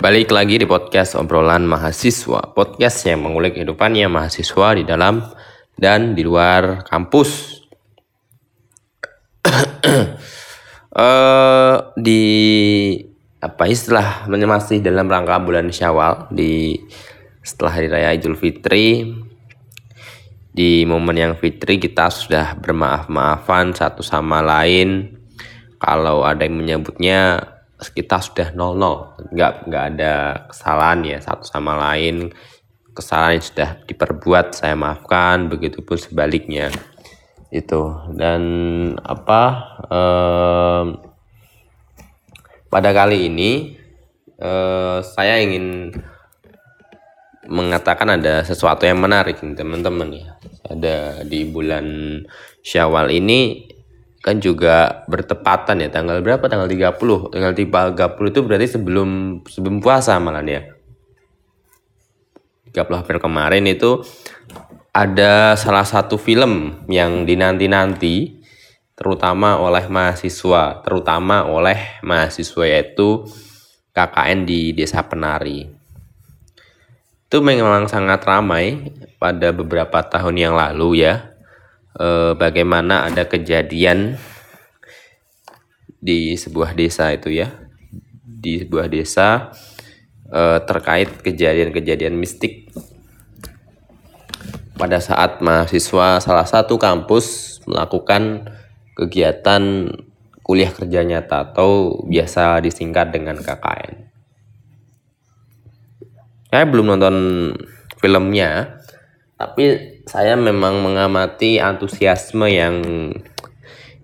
Balik lagi di podcast obrolan mahasiswa Podcast yang mengulik kehidupannya mahasiswa di dalam dan di luar kampus. Uh, Di apa istilah masih dalam rangka bulan syawal Di setelah Hari Raya Idul Fitri Di momen yang fitri kita sudah bermaaf-maafan satu sama lain. Kalau ada yang menyebutnya kita sudah nol nol nggak nggak ada kesalahan ya satu sama lain. Kesalahan yang sudah diperbuat saya maafkan begitupun sebaliknya. Itu. Dan apa eh, pada kali ini eh, saya ingin mengatakan ada sesuatu yang menarik teman-teman ya. Ada di bulan Syawal ini kan juga bertepatan ya tanggal berapa? Tanggal 30 tanggal 30 itu berarti sebelum sebelum puasa malah ya 30 April kemarin itu ada salah satu film yang dinanti-nanti terutama oleh mahasiswa terutama oleh mahasiswa yaitu KKN di Desa Penari. Itu memang sangat ramai pada beberapa tahun yang lalu ya eh, bagaimana ada kejadian di sebuah desa itu ya di sebuah desa eh, terkait kejadian-kejadian mistik pada saat mahasiswa salah satu kampus melakukan kegiatan kuliah kerja nyata atau biasa disingkat dengan KKN. Saya belum nonton filmnya, tapi saya memang mengamati antusiasme yang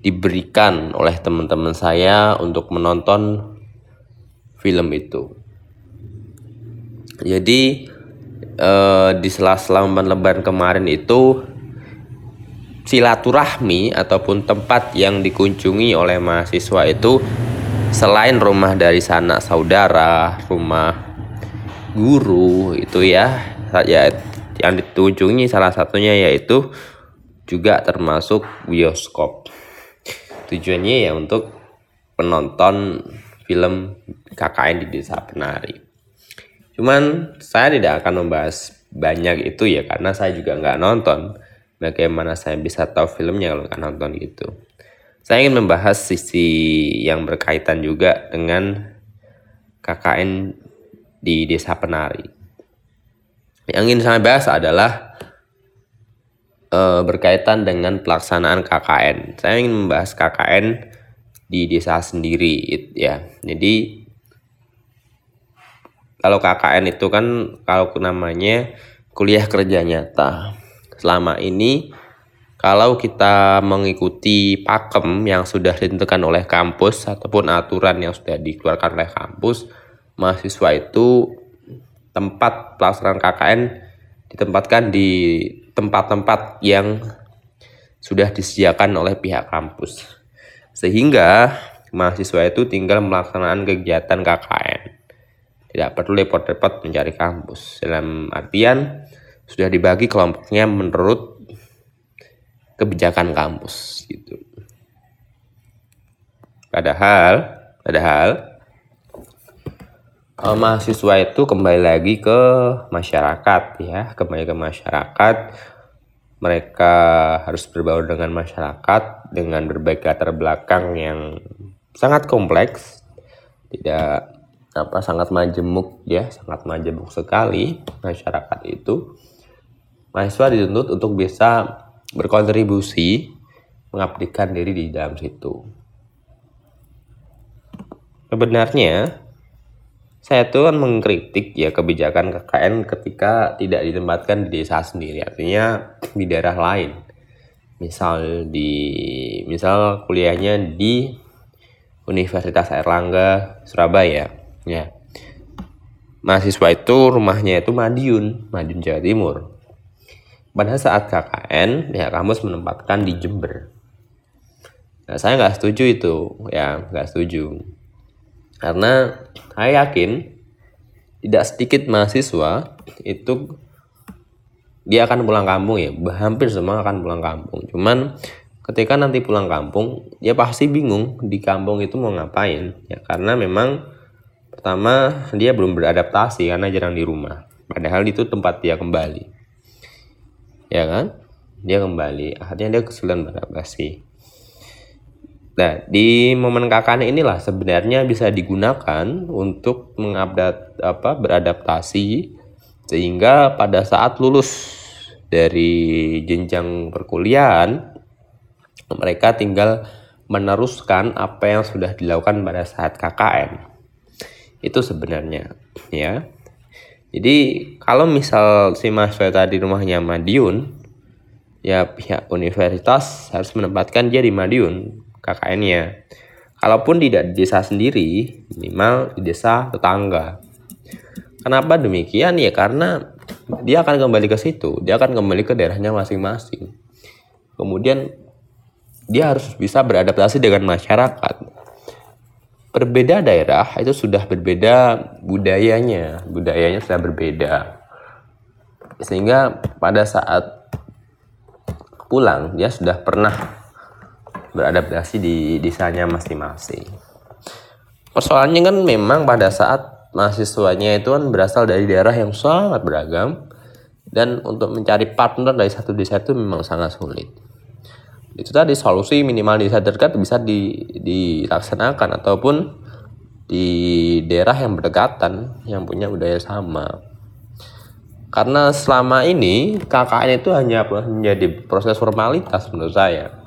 diberikan oleh teman-teman saya untuk menonton film itu. Jadi eh, di sela-sela lebaran kemarin itu silaturahmi ataupun tempat yang dikunjungi oleh mahasiswa itu selain rumah dari sanak saudara, rumah guru itu ya, ya yang ditunjungi salah satunya yaitu juga termasuk bioskop. Tujuannya ya untuk penonton film KKN di Desa Penari. Cuman saya tidak akan membahas banyak itu ya karena saya juga nggak nonton. Bagaimana saya bisa tahu filmnya kalau nggak nonton gitu. Saya ingin membahas sisi yang berkaitan juga dengan KKN di Desa Penari. Yang ingin saya bahas adalah uh, berkaitan dengan pelaksanaan KKN. Saya ingin membahas KKN di desa sendiri, ya. Jadi kalau KKN itu kan kalau namanya kuliah kerja nyata. Selama ini kalau kita mengikuti pakem yang sudah ditentukan oleh kampus ataupun aturan yang sudah dikeluarkan oleh kampus, mahasiswa itu tempat pelaksanaan KKN ditempatkan di tempat-tempat yang sudah disediakan oleh pihak kampus. Sehingga mahasiswa itu tinggal melaksanakan kegiatan KKN. Tidak perlu repot-repot mencari kampus. Dalam artian sudah dibagi kelompoknya menurut kebijakan kampus gitu. Padahal padahal uh, mahasiswa itu kembali lagi ke masyarakat ya. Kembali ke masyarakat. Mereka harus berbaur dengan masyarakat dengan berbagai latar belakang yang sangat kompleks tidak apa sangat majemuk ya. Sangat majemuk sekali masyarakat itu. Mahasiswa dituntut untuk bisa berkontribusi mengabdikan diri di dalam situ. Sebenarnya saya tuh kan mengkritik ya kebijakan KKN ketika tidak ditempatkan di desa sendiri artinya di daerah lain. Misal di misal kuliahnya di Universitas Airlangga Surabaya ya. Mahasiswa itu rumahnya itu Madiun Madiun Jawa Timur. Pada saat KKN ya kampus menempatkan di Jember. Nah saya nggak setuju itu ya nggak setuju karena saya yakin tidak sedikit mahasiswa itu dia akan pulang kampung ya, hampir semua akan pulang kampung. Cuman ketika nanti pulang kampung, dia pasti bingung di kampung itu mau ngapain. Ya karena memang pertama dia belum beradaptasi karena jarang di rumah. Padahal itu tempat dia kembali. Ya kan? Dia kembali. Akhirnya dia kesulitan beradaptasi Nah, di momen KKN inilah sebenarnya bisa digunakan untuk mengupdate apa beradaptasi sehingga pada saat lulus dari jenjang perkuliahan mereka tinggal meneruskan apa yang sudah dilakukan pada saat KKN. Itu sebenarnya ya. Jadi kalau misal si mahasiswa tadi rumahnya Madiun, ya pihak universitas harus menempatkan dia di Madiun KKN-nya. Kalaupun tidak di desa sendiri, minimal di desa tetangga. Kenapa demikian? Ya karena dia akan kembali ke situ, dia akan kembali ke daerahnya masing-masing. Kemudian dia harus bisa beradaptasi dengan masyarakat. Berbeda daerah itu sudah berbeda budayanya, budayanya sudah berbeda. Sehingga pada saat pulang dia sudah pernah beradaptasi di desanya masing-masing. Persoalannya kan memang pada saat mahasiswanya itu kan berasal dari daerah yang sangat beragam dan untuk mencari partner dari satu desa itu memang sangat sulit. Itu tadi solusi minimal desa terdekat bisa di, dilaksanakan ataupun di daerah yang berdekatan yang punya budaya sama. Karena selama ini KKN itu hanya menjadi proses formalitas menurut saya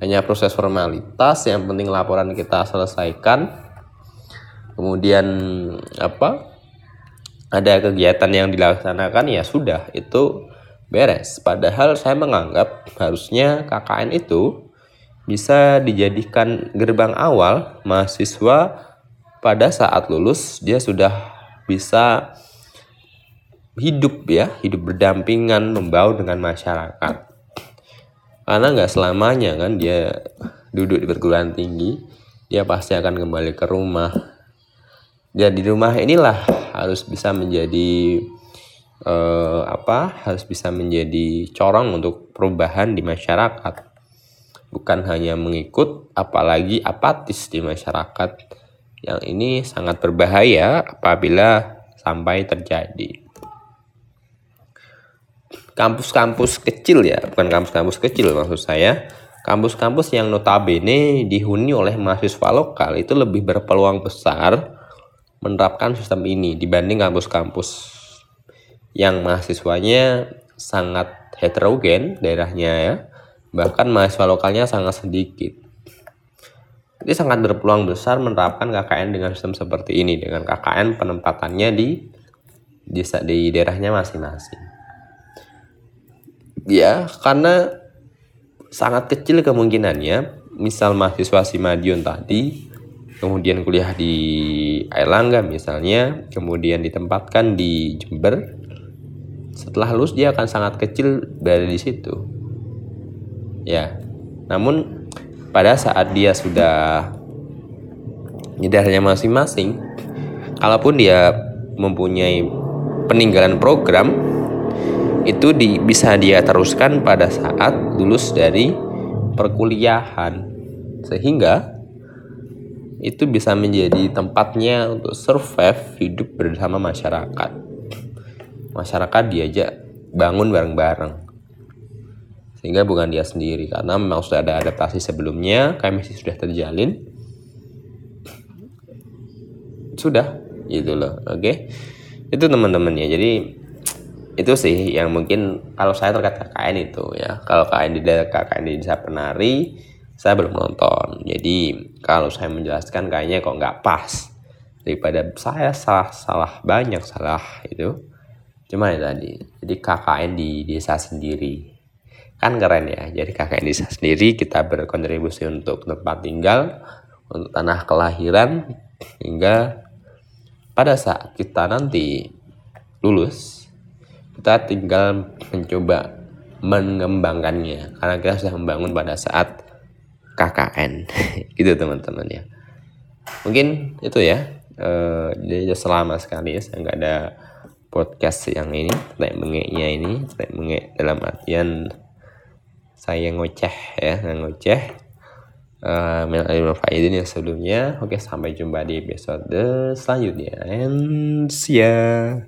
hanya proses formalitas yang penting laporan kita selesaikan. Kemudian apa ada kegiatan yang dilaksanakan ya sudah itu beres. Padahal saya menganggap harusnya KKN itu bisa dijadikan gerbang awal mahasiswa pada saat lulus dia sudah bisa hidup ya hidup berdampingan membaur dengan masyarakat karena nggak selamanya kan dia duduk di perguruan tinggi dia pasti akan kembali ke rumah. Dan di rumah inilah harus bisa menjadi eh, apa harus bisa menjadi corong untuk perubahan di masyarakat. Bukan hanya mengikut apalagi apatis di masyarakat. Yang ini sangat berbahaya apabila sampai terjadi kampus-kampus kecil ya, bukan kampus-kampus kecil maksud saya. Kampus-kampus yang notabene dihuni oleh mahasiswa lokal itu lebih berpeluang besar menerapkan sistem ini dibanding kampus-kampus yang mahasiswanya sangat heterogen daerahnya ya. Bahkan mahasiswa lokalnya sangat sedikit. Jadi sangat berpeluang besar menerapkan KKN dengan sistem seperti ini dengan KKN penempatannya di di, di daerahnya masing-masing ya karena sangat kecil kemungkinannya misal mahasiswa si Madiun tadi kemudian kuliah di Airlangga misalnya kemudian ditempatkan di Jember setelah lulus dia akan sangat kecil berada di situ. Ya namun pada saat dia sudah nyedarnya masing-masing kalaupun dia mempunyai peninggalan program itu di, bisa dia teruskan pada saat lulus dari perkuliahan. Sehingga itu bisa menjadi tempatnya untuk survive hidup bersama masyarakat. Masyarakat diajak bangun bareng-bareng. Sehingga bukan dia sendiri karena memang sudah ada adaptasi sebelumnya kemisi sudah terjalin. Sudah gitu loh oke? Okay? itu teman-teman ya jadi itu sih yang mungkin kalau saya terkait KKN itu ya. Kalau KKN di KKN di desa penari saya belum nonton. Jadi kalau saya menjelaskan kayaknya kok nggak pas. Daripada saya salah salah banyak salah itu. Cuma ya tadi jadi KKN di desa sendiri. Kan keren ya jadi KKN di desa sendiri kita berkontribusi untuk tempat tinggal untuk tanah kelahiran hingga pada saat kita nanti lulus kita tinggal mencoba mengembangkannya karena kita sudah membangun pada saat KKN gitu teman-teman ya. Mungkin itu ya. Uh, jadi selama sekali ya saya nggak ada podcast yang ini tentang mengeknya ini tentang mengek dalam artian saya ngoceh ya ngoceh. Uh, faizin yang sebelumnya. Oke sampai jumpa di episode selanjutnya. And see ya